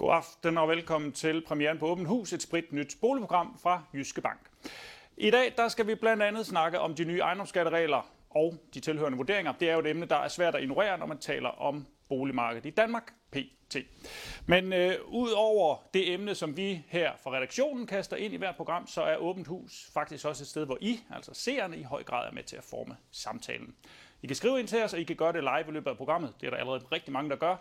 God aften og velkommen til premieren på Åben Hus, et sprit nyt boligprogram fra Jyske Bank. I dag der skal vi blandt andet snakke om de nye ejendomsskatteregler og de tilhørende vurderinger. Det er jo et emne, der er svært at ignorere, når man taler om boligmarkedet i Danmark, PT. Men øh, ud over det emne, som vi her fra redaktionen kaster ind i hvert program, så er Åbent Hus faktisk også et sted, hvor I, altså seerne, i høj grad er med til at forme samtalen. I kan skrive ind til os, og I kan gøre det live i løbet af programmet. Det er der allerede rigtig mange, der gør.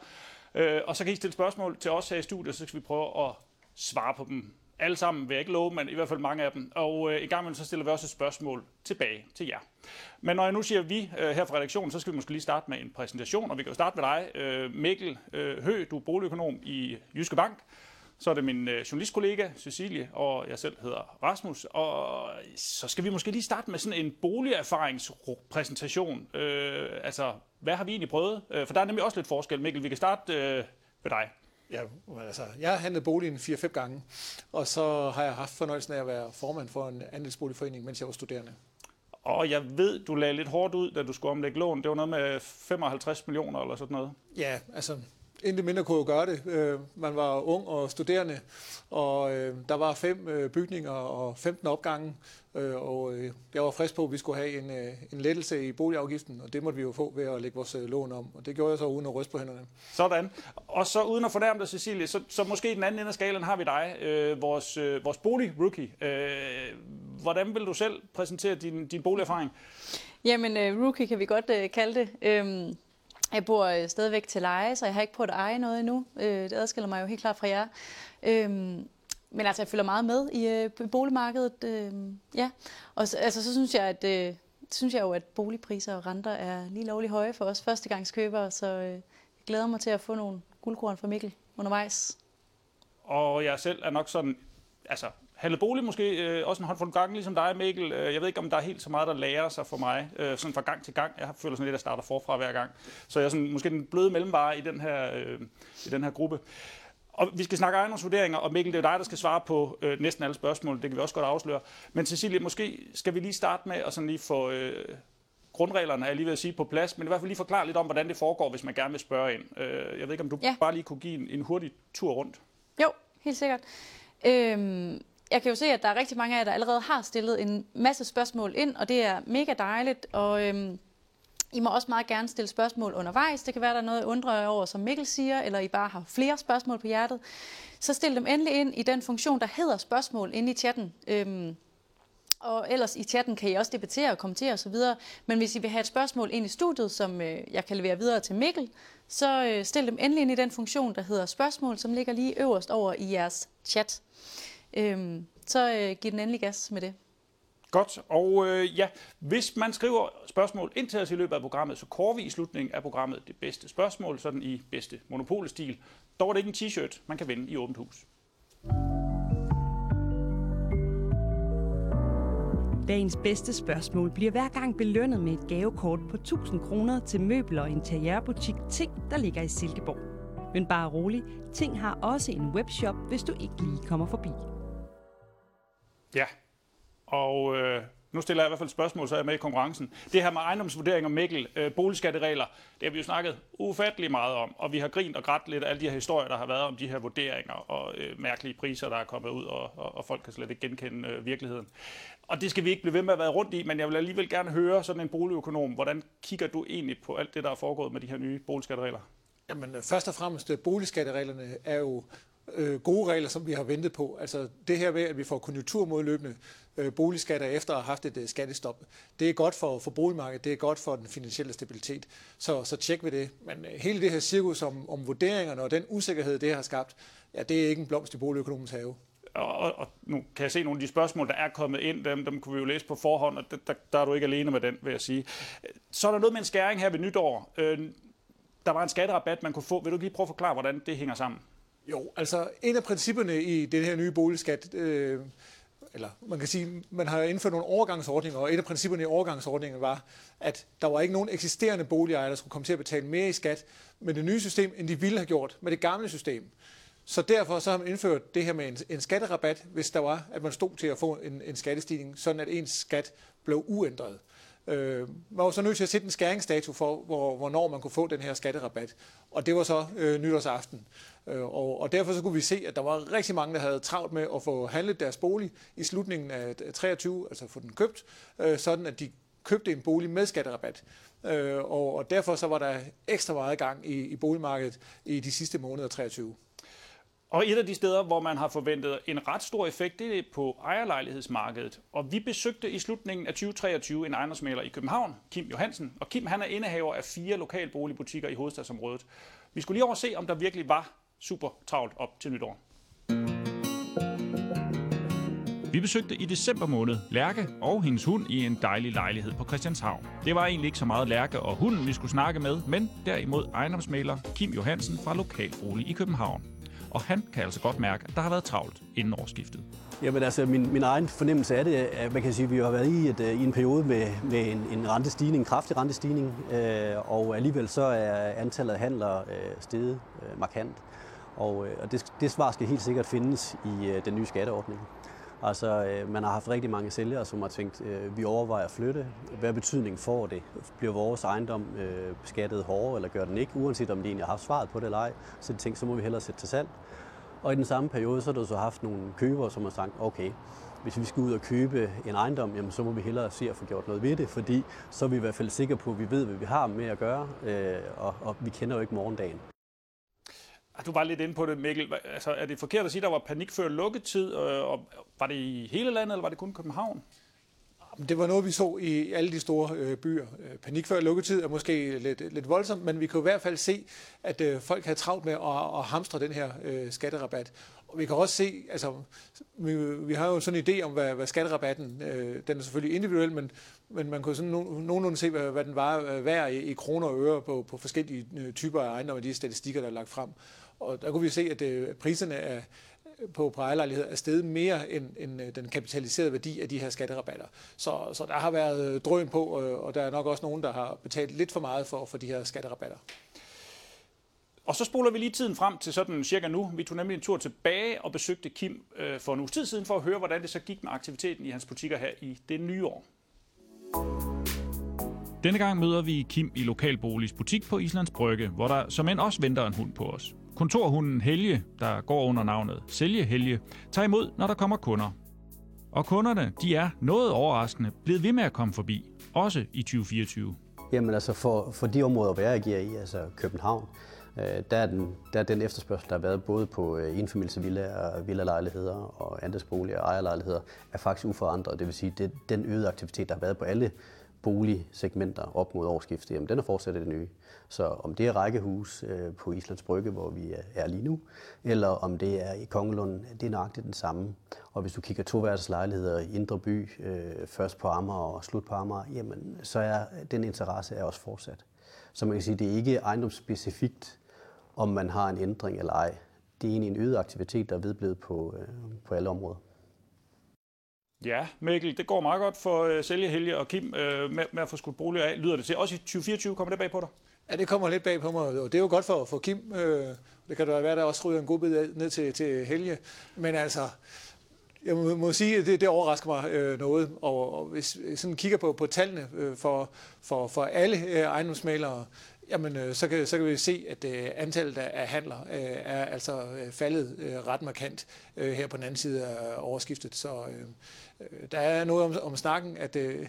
Øh, og så kan I stille spørgsmål til os her i studiet, så skal vi prøve at svare på dem. Alle sammen vil jeg ikke love, men i hvert fald mange af dem. Og øh, i gang med så stiller vi også et spørgsmål tilbage til jer. Men når jeg nu siger vi øh, her fra redaktionen, så skal vi måske lige starte med en præsentation. Og vi kan jo starte med dig, øh, Mikkel øh, Hø, du er boligøkonom i Jyske Bank. Så er det min øh, journalistkollega Cecilie, og jeg selv hedder Rasmus. Og så skal vi måske lige starte med sådan en boligerfaringspræsentation. Øh, altså, hvad har vi egentlig prøvet? Øh, for der er nemlig også lidt forskel. Mikkel, vi kan starte øh, med dig. Ja, altså, jeg har handlet boligen 4-5 gange, og så har jeg haft fornøjelsen af at være formand for en andelsboligforening, mens jeg var studerende. Og jeg ved, du lagde lidt hårdt ud, da du skulle omlægge lån. Det var noget med 55 millioner eller sådan noget. Ja, altså intet mindre kunne jo gøre det. Øh, man var ung og studerende, og øh, der var fem øh, bygninger og 15 opgange, og jeg var frisk på, at vi skulle have en, en lettelse i boligafgiften, og det måtte vi jo få ved at lægge vores lån om, og det gjorde jeg så uden at ryste på hænderne. Sådan. Og så uden at fornærme dig, Cecilie, så, så måske i den anden ende af skalen har vi dig, øh, vores, øh, vores bolig-rookie. Øh, hvordan vil du selv præsentere din, din boligerfaring? Jamen, øh, rookie kan vi godt øh, kalde det. Øhm jeg bor øh, stadigvæk til leje, så jeg har ikke prøvet at eje noget endnu. Øh, det adskiller mig jo helt klart fra jer. Øhm, men altså, jeg følger meget med i øh, boligmarkedet. Øhm, ja. Og så, altså, så synes jeg, at synes jeg jo, at boligpriser og renter er lige lovligt høje for os førstegangskøbere, så jeg glæder mig til at få nogle guldkorn fra Mikkel undervejs. Og jeg selv er nok sådan, altså handlet bolig måske øh, også en håndfuld gange, ligesom dig, Mikkel. Øh, jeg ved ikke, om der er helt så meget, der lærer sig for mig, øh, sådan fra gang til gang. Jeg føler sådan lidt, at jeg starter forfra hver gang. Så jeg er sådan, måske den bløde mellemvare i den her, øh, i den her gruppe. Og vi skal snakke ejendomsvurderinger, og Mikkel, det er dig, der skal svare på øh, næsten alle spørgsmål. Det kan vi også godt afsløre. Men Cecilie, måske skal vi lige starte med at sådan lige få øh, grundreglerne, er jeg lige ved at sige, på plads, men i hvert fald lige forklare lidt om, hvordan det foregår, hvis man gerne vil spørge ind. Øh, jeg ved ikke, om du ja. bare lige kunne give en, en hurtig tur rundt. Jo, helt sikkert. Øhm, jeg kan jo se, at der er rigtig mange af jer, der allerede har stillet en masse spørgsmål ind, og det er mega dejligt. Og øhm, I må også meget gerne stille spørgsmål undervejs. Det kan være, der er noget, jeg undrer over, som Mikkel siger, eller I bare har flere spørgsmål på hjertet. Så stil dem endelig ind i den funktion, der hedder spørgsmål inde i chatten. Øhm, og ellers i chatten kan I også debattere og kommentere osv. Men hvis I vil have et spørgsmål ind i studiet, som øh, jeg kan levere videre til Mikkel, så øh, stil dem endelig ind i den funktion, der hedder spørgsmål, som ligger lige øverst over i jeres chat øhm, så øh, giv den endelig gas med det. Godt, og øh, ja, hvis man skriver spørgsmål ind til os i løbet af programmet, så kårer vi i slutningen af programmet det bedste spørgsmål, sådan i bedste monopolstil. Dog er det ikke en t-shirt, man kan vinde i åbent hus. Dagens bedste spørgsmål bliver hver gang belønnet med et gavekort på 1000 kroner til møbler og interiørbutik Ting, der ligger i Silkeborg. Men bare rolig, Ting har også en webshop, hvis du ikke lige kommer forbi. Ja, og øh, nu stiller jeg i hvert fald spørgsmål, så er jeg med i konkurrencen. Det her med ejendomsvurdering og Mikkel, øh, boligskatteregler, det har vi jo snakket ufattelig meget om, og vi har grint og grædt lidt af alle de her historier, der har været om de her vurderinger og øh, mærkelige priser, der er kommet ud, og, og, og folk kan slet ikke genkende øh, virkeligheden. Og det skal vi ikke blive ved med at være rundt i, men jeg vil alligevel gerne høre sådan en boligøkonom, hvordan kigger du egentlig på alt det, der er foregået med de her nye boligskatteregler? Jamen, øh, først og fremmest, øh, boligskattereglerne er jo øh, gode regler, som vi har ventet på. Altså det her ved, at vi får konjunkturmodløbende øh, boligskatter efter at have haft et øh, skattestop. Det er godt for, for boligmarkedet, det er godt for den finansielle stabilitet. Så, så tjek ved det. Men øh, hele det her cirkus om, om vurderingerne og den usikkerhed, det har skabt, ja, det er ikke en blomst i boligøkonomens have. Og, og nu kan jeg se nogle af de spørgsmål, der er kommet ind, dem, dem kunne vi jo læse på forhånd, og der, der, der er du ikke alene med den, vil jeg sige. Så er der noget med en skæring her ved nytår. Øh, der var en skatterabat, man kunne få. Vil du lige prøve at forklare, hvordan det hænger sammen? Jo, altså en af principperne i den her nye boligskat, øh, eller man kan sige, man har indført nogle overgangsordninger, og et af principperne i overgangsordningen var, at der var ikke nogen eksisterende boligejere, der skulle komme til at betale mere i skat med det nye system, end de ville have gjort med det gamle system. Så derfor så har man indført det her med en, en skatterabat, hvis der var, at man stod til at få en, en skattestigning, sådan at ens skat blev uændret. Øh, Øh, man var så nødt til at sætte en skæringsdato for, hvor, hvornår man kunne få den her skatterabat. Og det var så øh, nytårsaften. Øh, og, og derfor så kunne vi se, at der var rigtig mange, der havde travlt med at få handlet deres bolig i slutningen af 23, altså få den købt, øh, sådan at de købte en bolig med skatterabat. Øh, og, og derfor så var der ekstra meget gang i, i boligmarkedet i de sidste måneder 23. Og et af de steder, hvor man har forventet en ret stor effekt, det er på ejerlejlighedsmarkedet. Og vi besøgte i slutningen af 2023 en ejendomsmaler i København, Kim Johansen. Og Kim han er indehaver af fire lokalboligbutikker i hovedstadsområdet. Vi skulle lige over se, om der virkelig var super travlt op til nytår. Vi besøgte i december måned Lærke og hendes hund i en dejlig lejlighed på Christianshavn. Det var egentlig ikke så meget Lærke og hunden, vi skulle snakke med, men derimod ejendomsmaler Kim Johansen fra Lokalbolig i København. Og han kan altså godt mærke, at der har været travlt inden årsskiftet. Jamen altså, min, min egen fornemmelse af det, at man kan sige, at vi har været i, et, øh, i en periode med, med en, en rentestigning, en kraftig rentestigning, øh, og alligevel så er antallet af handlere øh, steget øh, markant. Og, øh, og det, det svar skal helt sikkert findes i øh, den nye skatteordning. Altså, øh, man har haft rigtig mange sælgere, som har tænkt, øh, vi overvejer at flytte. Hvad betydning får det? Bliver vores ejendom øh, beskattet hårdere, eller gør den ikke? Uanset om de egentlig har haft svaret på det eller ej, så de tænkt, så må vi hellere sætte til salg. Og i den samme periode, så har du så haft nogle købere, som har sagt, okay, hvis vi skal ud og købe en ejendom, jamen, så må vi hellere se at få gjort noget ved det, fordi så er vi i hvert fald sikre på, at vi ved, hvad vi har med at gøre, øh, og, og vi kender jo ikke morgendagen. Ah, du var lidt inde på det, Mikkel. Altså, er det forkert at sige, at der var panik før lukketid? Og var det i hele landet, eller var det kun København? Det var noget, vi så i alle de store øh, byer. Øh, panik før lukketid er måske lidt, lidt voldsomt, men vi kunne i hvert fald se, at øh, folk havde travlt med at, at hamstre den her øh, skatterabat. Og vi kan også se, altså, vi, vi har jo sådan en idé om, hvad, hvad skatterabatten, øh, den er selvfølgelig individuel, men, men man kunne sådan no, nogenlunde se, hvad, hvad den var øh, værd i, i kroner og øre på, på forskellige øh, typer af ejendomme, de statistikker, der er lagt frem. Og der kunne vi se, at øh, priserne er, på, på ejerlejligheder er steget mere end, end øh, den kapitaliserede værdi af de her skatterabatter. Så, så der har været drøn på, og der er nok også nogen, der har betalt lidt for meget for, for de her skatterabatter. Og så spoler vi lige tiden frem til sådan cirka nu. Vi tog nemlig en tur tilbage og besøgte Kim øh, for en uge tid siden for at høre, hvordan det så gik med aktiviteten i hans butikker her i det nye år. Denne gang møder vi Kim i Lokalboligs butik på Islands Brygge, hvor der som end også venter en hund på os. Kontorhunden Helge, der går under navnet Sælge Helge, tager imod, når der kommer kunder. Og kunderne, de er noget overraskende blevet ved med at komme forbi, også i 2024. Jamen altså for, for de områder, hvor jeg agerer i, altså København, øh, der, er den, der er den efterspørgsel, der har været både på øh, enfamilievillaer, villalejligheder og andelsboliger og ejerlejligheder, er faktisk uforandret. Det vil sige, det den øgede aktivitet, der har været på alle boligsegmenter op mod årsskiftet, jamen den er fortsat det nye. Så om det er rækkehus øh, på Islands Brygge, hvor vi er lige nu, eller om det er i Kongelund, det er nøjagtigt den samme. Og hvis du kigger toværelseslejligheder i Indre By, øh, først på Amager og slut på Amager, jamen så er den interesse er også fortsat. Så man kan sige, det er ikke ejendomsspecifikt, om man har en ændring eller ej. Det er egentlig en øget aktivitet, der er vedblevet på, øh, på alle områder. Ja, Mikkel, det går meget godt for øh, uh, Sælge, Helge og Kim uh, med, med at få skudt boliger af, lyder det til. Også i 2024 kommer det bag på dig? Ja, det kommer lidt bag på mig, og det er jo godt for, for Kim. Uh, det kan da være, der også ryger en god bid ned til, til Helge. Men altså, jeg må, må sige, at det, det overrasker mig øh, noget. Og, og hvis jeg sådan kigger på, på tallene øh, for, for, for alle øh, ejendomsmalere, jamen, øh, så, kan, så kan vi se, at øh, antallet af handler øh, er altså øh, faldet øh, ret markant øh, her på den anden side af overskiftet. Så øh, øh, der er noget om, om snakken, at øh,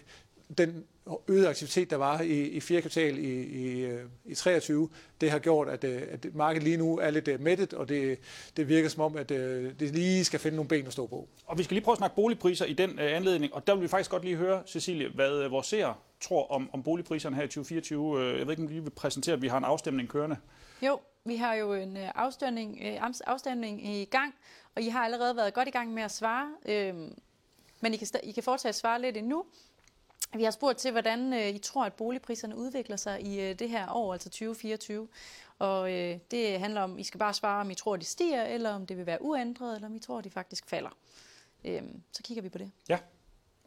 den øgede aktivitet, der var i, i fjerde kvartal i, i, øh, i 23, det har gjort, at, at markedet lige nu er lidt mættet, og det, det virker som om, at det lige skal finde nogle ben at stå på. Og vi skal lige prøve at snakke boligpriser i den anledning, og der vil vi faktisk godt lige høre, Cecilie, hvad vores seere tror om, om boligpriserne her i 2024. Jeg ved ikke, om vi vil præsentere, at vi har en afstemning kørende. Jo, vi har jo en afstemning, afstemning i gang, og I har allerede været godt i gang med at svare. Øhm, men I kan, I kan fortsat svare lidt endnu. Vi har spurgt til, hvordan øh, I tror, at boligpriserne udvikler sig i øh, det her år, altså 2024. Og øh, det handler om, I skal bare svare, om I tror, de stiger, eller om det vil være uændret, eller om I tror, de faktisk falder. Øhm, så kigger vi på det. Ja,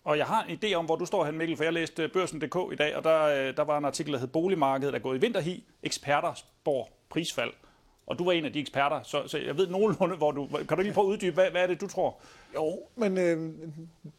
og jeg har en idé om, hvor du står hen, Mikkel, for jeg læste øh, børsen.dk i dag, og der, øh, der var en artikel, der hed Boligmarkedet er gået i vinterhi. Eksperter spår prisfald. Og du var en af de eksperter, så, så jeg ved nogenlunde, hvor du... Kan du lige prøve at uddybe, hvad, hvad er det, du tror? Jo, men øh,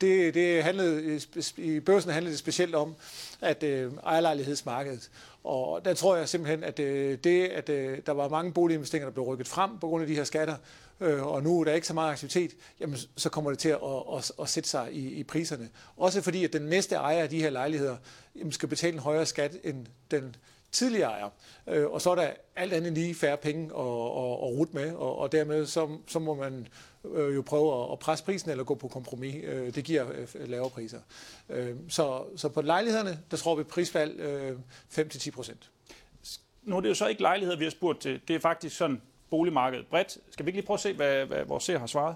det, det handlede, øh, i børsen handlede det specielt om, at øh, ejerlejlighedsmarkedet. Og der tror jeg simpelthen, at øh, det, at øh, der var mange boliginvesteringer, der blev rykket frem på grund af de her skatter, øh, og nu er der ikke så meget aktivitet, jamen, så kommer det til at, at, at, at sætte sig i, i priserne. Også fordi, at den næste ejer af de her lejligheder jamen, skal betale en højere skat end den tidligere ejer. Øh, og så er der alt andet lige færre penge at, at, at rute med, og, og dermed så, så må man øh, jo prøve at presse prisen eller gå på kompromis. Øh, det giver øh, lavere priser. Øh, så, så på lejlighederne, der tror vi prisfald øh, 5-10 procent. Nu er det jo så ikke lejligheder, vi har spurgt til. Det er faktisk sådan boligmarkedet bredt. Skal vi ikke lige prøve at se, hvad, hvad vores ser har svaret?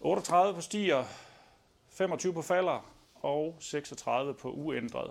38 på stiger, 25 på falder og 36 på uændret.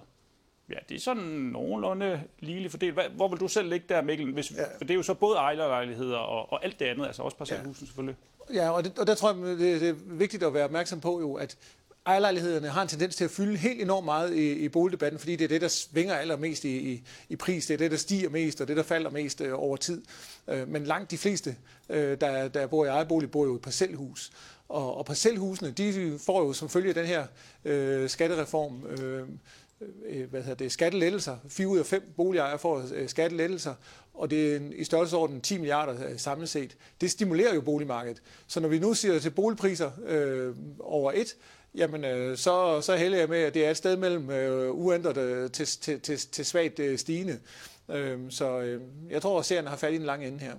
Ja, det er sådan nogenlunde ligeligt fordelt. Hvor vil du selv ligge der, Mikkel? Hvis, ja. For det er jo så både ejerlejligheder og, og alt det andet, altså også parcelhusen ja. selvfølgelig. Ja, og, det, og der tror jeg, det, det er vigtigt at være opmærksom på jo, at ejerlejlighederne har en tendens til at fylde helt enormt meget i, i boligdebatten, fordi det er det, der svinger allermest i, i, i pris. Det er det, der stiger mest, og det, der falder mest øh, over tid. Øh, men langt de fleste, øh, der, der bor i ejerbolig, bor jo i parcelhus. Og, og parcelhusene, de får jo som følge af den her øh, skattereform øh, øh hvad hedder det, skattelettelser. 4 ud af 5 boligejere får øh, skattelettelser, og det er i størrelsesorden 10 milliarder øh, samlet set. Det stimulerer jo boligmarkedet. Så når vi nu siger til boligpriser øh, over et, jamen øh, så, så hælder jeg med, at det er et sted mellem øh, uændret øh, til, til, til, til svagt øh, stigende. Øh, så øh, jeg tror, at serien har fat i en lang ende her.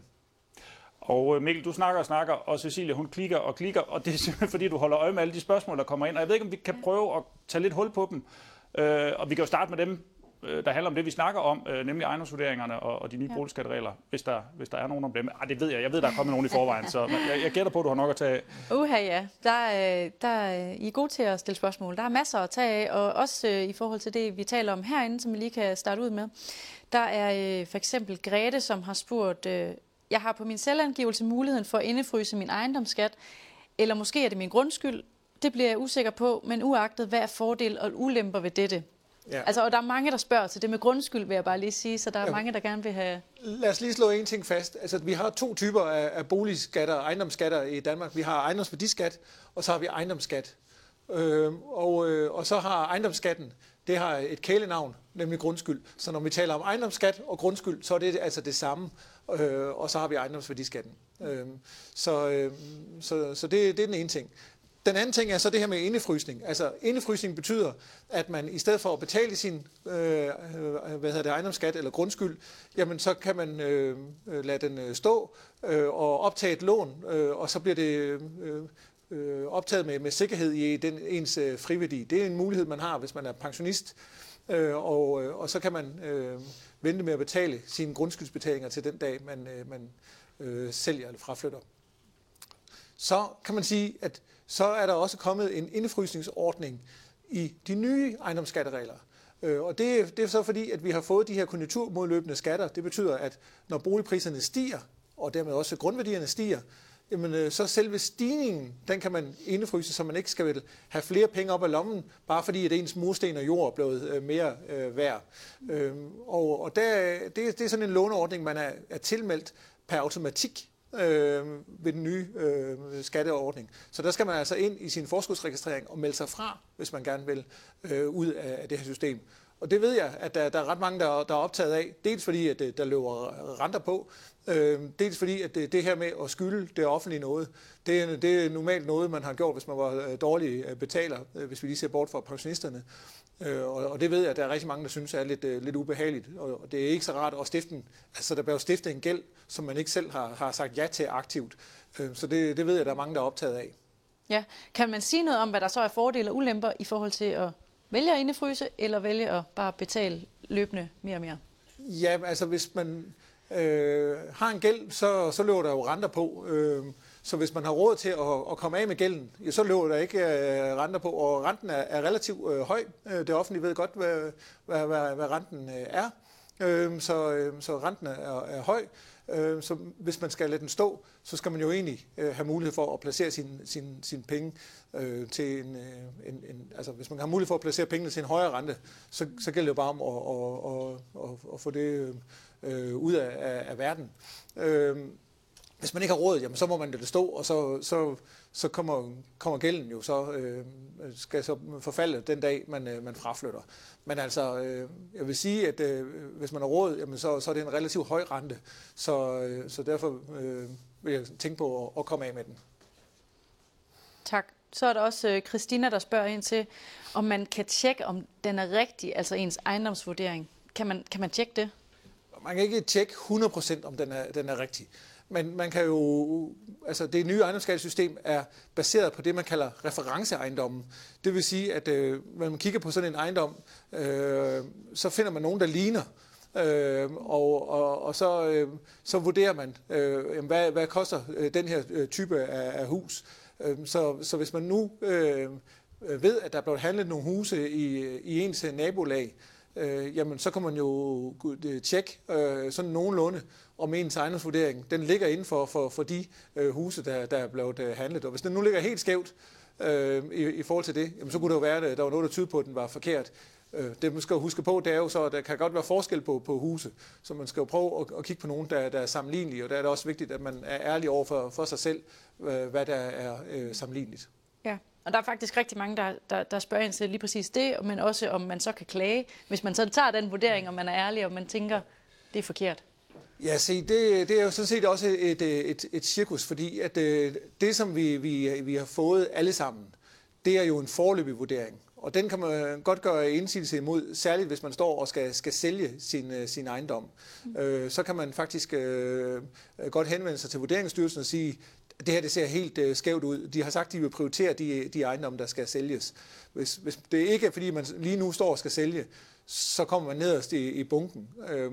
Og øh, Mikkel, du snakker og snakker, og Cecilia, hun klikker og klikker, og det er simpelthen fordi, du holder øje med alle de spørgsmål, der kommer ind. Og jeg ved ikke, om vi kan prøve at tage lidt hul på dem. Øh, og vi kan jo starte med dem, øh, der handler om det, vi snakker om, øh, nemlig ejendomsvurderingerne og, og de nye ja. boligskatteregler, hvis der, hvis der er nogen om dem. Ah, det ved jeg. Jeg ved, der er kommet nogen i forvejen, så jeg, jeg gætter på, at du har nok at tage af. Uha, ja. Der, der, I er gode til at stille spørgsmål. Der er masser at tage af, og også øh, i forhold til det, vi taler om herinde, som vi lige kan starte ud med. Der er øh, for eksempel Grete, som har spurgt, øh, jeg har på min selvangivelse muligheden for at indefryse min ejendomsskat, eller måske er det min grundskyld, det bliver jeg usikker på, men uagtet, hvad er fordel og ulemper ved dette? Ja. Altså, og der er mange, der spørger til det med grundskyld, vil jeg bare lige sige, så der er ja. mange, der gerne vil have... Lad os lige slå en ting fast. Altså, vi har to typer af, af boligskatter og ejendomsskatter i Danmark. Vi har ejendomsværdiskat, og så har vi ejendomsskat. Øh, og, øh, og så har ejendomsskatten, det har et kælenavn, nemlig grundskyld. Så når vi taler om ejendomsskat og grundskyld, så er det altså det samme. Øh, og så har vi ejendomsværdiskatten. Øh, så øh, så, så det, det er den ene ting. Den anden ting er så det her med indefrysning. Altså indefrysning betyder, at man i stedet for at betale sin øh, øh hvad hedder det, ejendomsskat eller grundskyld, jamen så kan man øh, øh lade den øh, stå øh, og optage et lån, øh, og så bliver det øh, øh, optaget med, med sikkerhed i den, ens øh, friværdi. Det er en mulighed, man har, hvis man er pensionist, øh, og, øh, og så kan man øh, vente med at betale sine grundskyldsbetalinger til den dag, man, øh, man øh, sælger eller fraflytter. Så kan man sige, at så er der også kommet en indefrysningsordning i de nye ejendomsskatteregler. Øh, og det, det er så fordi, at vi har fået de her konjunkturmodløbende skatter. Det betyder, at når boligpriserne stiger, og dermed også grundværdierne stiger, jamen, øh, så selve stigningen, den kan man indefryse, så man ikke skal have flere penge op af lommen, bare fordi at ens mursten og jord er blevet øh, mere øh, værd. Øh, og og der, det, det er sådan en låneordning, man er, er tilmeldt per automatik øh, ved den nye øh, skatteordning. Så der skal man altså ind i sin forskudsregistrering og melde sig fra, hvis man gerne vil øh, ud af, det her system. Og det ved jeg, at der, der er ret mange, der, der er optaget af. Dels fordi, at øh, der løber renter på. Øh, dels fordi, at det, det her med at skylde det offentlige noget, det er, det er normalt noget, man har gjort, hvis man var øh, dårlig betaler, hvis vi lige ser bort fra pensionisterne. Øh, og, det ved jeg, at der er rigtig mange, der synes er lidt, lidt ubehageligt. Og, det er ikke så rart at stifte en, altså der bliver stiftet en gæld, som man ikke selv har, har sagt ja til aktivt. Øh, så det, det ved jeg, at der er mange, der er optaget af. Ja, kan man sige noget om, hvad der så er fordele og ulemper i forhold til at vælge at indefryse, eller vælge at bare betale løbende mere og mere? Ja, altså hvis man øh, har en gæld, så, så løber der jo renter på. Øh, så hvis man har råd til at, at komme af med gælden, ja, så løber der ikke øh, renter på, og renten er, er relativt øh, høj. Øh, det offentlige ved godt, hvad, hvad, hvad, hvad renten øh, er. Øh, så, øh, så renten er, er høj. Øh, så hvis man skal lade den stå, så skal man jo egentlig øh, have mulighed for at placere sine sin, sin penge øh, til en, øh, en, en... Altså hvis man har mulighed for at placere pengene til en højere rente, så, så gælder det jo bare om at, at, at, at, at få det øh, ud af, af, af verden. Øh, hvis man ikke har råd, jamen, så må man det stå, og så, så, så kommer, kommer gælden jo så, øh, skal så forfalde den dag, man, øh, man fraflytter. Men altså, øh, jeg vil sige, at øh, hvis man har råd, jamen, så, så er det en relativt høj rente, så, øh, så derfor øh, vil jeg tænke på at, at komme af med den. Tak. Så er der også øh, Christina, der spørger ind til, om man kan tjekke, om den er rigtig, altså ens ejendomsvurdering. Kan man, kan man tjekke det? Man kan ikke tjekke 100% om den er, den er rigtig. Men man kan jo, altså det nye ejendomsskattesystem er baseret på det, man kalder referenceejendommen. Det vil sige, at øh, når man kigger på sådan en ejendom, øh, så finder man nogen, der ligner. Øh, og, og, og så, øh, så vurderer man, øh, hvad, hvad koster øh, den her øh, type af, af hus. Øh, så, så hvis man nu øh, ved, at der er blevet handlet nogle huse i, i ens nabolag, øh, jamen så kan man jo øh, tjekke øh, sådan nogenlunde, om ens ejendomsvurdering den ligger inden for, for, for de øh, huse, der, der er blevet øh, handlet. Og hvis den nu ligger helt skævt øh, i, i forhold til det, jamen, så kunne det jo være, at øh, der var noget, der tyder på, at den var forkert. Øh, det man skal huske på, det er jo så, at der kan godt være forskel på, på huse, så man skal jo prøve at, at kigge på nogen, der, der er sammenlignelige, og der er det også vigtigt, at man er ærlig over for, for sig selv, øh, hvad der er øh, sammenligneligt. Ja, og der er faktisk rigtig mange, der, der, der spørger ind til lige præcis det, men også om man så kan klage, hvis man så tager den vurdering, og man er ærlig, og man tænker, det er forkert. Ja, se, det, det er jo sådan set også et, et, et cirkus, fordi at øh, det, som vi, vi, vi har fået alle sammen, det er jo en forløbig vurdering. Og den kan man godt gøre indsigelse imod, særligt hvis man står og skal, skal sælge sin, øh, sin ejendom. Mm. Øh, så kan man faktisk øh, øh, godt henvende sig til Vurderingsstyrelsen og sige, at det her det ser helt øh, skævt ud. De har sagt, at de vil prioritere de, de ejendomme, der skal sælges. Hvis, hvis det ikke er, fordi man lige nu står og skal sælge, så kommer man nederst i, i bunken. Øh,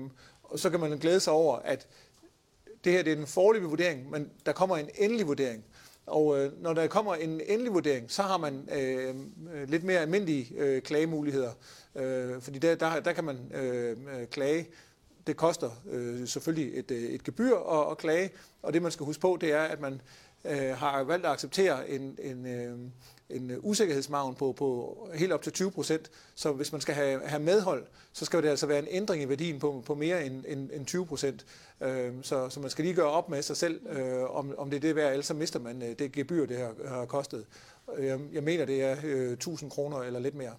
og så kan man glæde sig over, at det her det er en forløbige vurdering, men der kommer en endelig vurdering. Og øh, når der kommer en endelig vurdering, så har man øh, lidt mere almindelige øh, klagemuligheder. Øh, fordi der, der, der kan man øh, øh klage. Det koster øh, selvfølgelig et, øh, et gebyr at, at klage, og det man skal huske på, det er, at man øh, har valgt at acceptere en, en, øh, en usikkerhedsmagen på, på helt op til 20 procent. Så hvis man skal have, have medhold, så skal det altså være en ændring i værdien på, på mere end, end, end 20 procent. Øh, så, så man skal lige gøre op med sig selv, øh, om, om det er det værd, ellers så mister man øh, det gebyr, det har, har kostet. Jeg, jeg mener, det er øh, 1000 kroner eller lidt mere.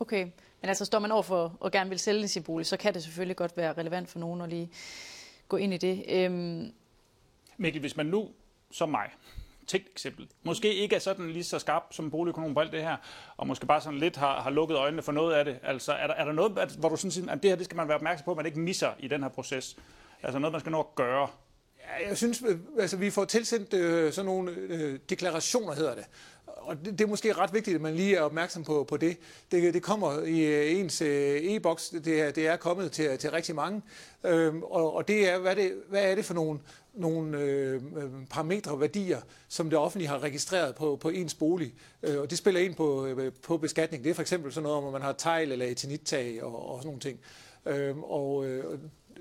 Okay, men altså står man over for at gerne vil sælge sin bolig, så kan det selvfølgelig godt være relevant for nogen at lige gå ind i det. Øhm... Mikkel, hvis man nu, som mig, tænkt eksempel, måske ikke er sådan lige så skarp som boligøkonom på alt det her, og måske bare sådan lidt har, har lukket øjnene for noget af det. Altså, er der, er der noget, hvor du sådan siger, at det her det skal man være opmærksom på, at man ikke misser i den her proces? Altså noget, man skal nå at gøre? Ja, jeg synes, øh, altså vi får tilsendt øh, sådan nogle øh, deklarationer, hedder det. Og det, det er måske ret vigtigt, at man lige er opmærksom på, på det. det. Det kommer i øh, ens øh, e-boks, det er, det er kommet til, til rigtig mange. Øhm, og, og det er, hvad, det, hvad er det for nogle nogle øh, øh, parametre, værdier, som det offentlige har registreret på, på ens bolig. Øh, og det spiller ind på, øh, på beskatning. Det er for eksempel sådan noget, om man har tegl eller etinittag og, og sådan nogle ting. Øhm, øh, og øh,